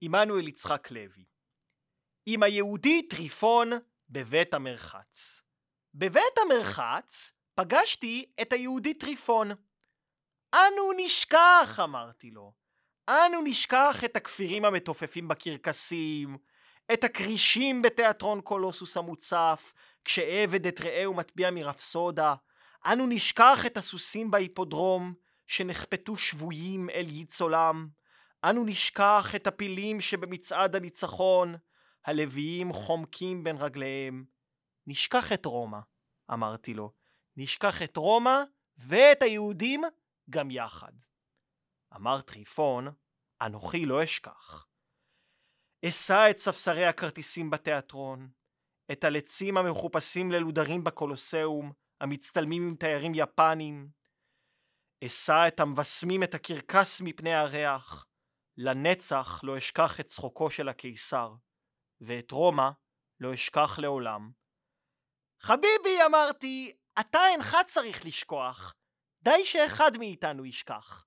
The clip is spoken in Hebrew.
עמנואל יצחק לוי. עם היהודי טריפון בבית המרחץ. בבית המרחץ פגשתי את היהודי טריפון. אנו נשכח, אמרתי לו. אנו נשכח את הכפירים המתופפים בקרקסים, את הכרישים בתיאטרון קולוסוס המוצף, כשעבד את רעהו מטביע מרפסודה. אנו נשכח את הסוסים בהיפודרום, שנחפתו שבויים אל ייץ עולם. אנו נשכח את הפילים שבמצעד הניצחון, הלוויים חומקים בין רגליהם. נשכח את רומא, אמרתי לו. נשכח את רומא ואת היהודים גם יחד. אמר טריפון, אנוכי לא אשכח. אשא את ספסרי הכרטיסים בתיאטרון, את הלצים המחופשים ללודרים בקולוסאום, המצטלמים עם תיירים יפנים. אשא את המבשמים את הקרקס מפני הריח. לנצח לא אשכח את צחוקו של הקיסר, ואת רומא לא אשכח לעולם. חביבי, אמרתי, אתה אינך צריך לשכוח. די שאחד מאיתנו ישכח.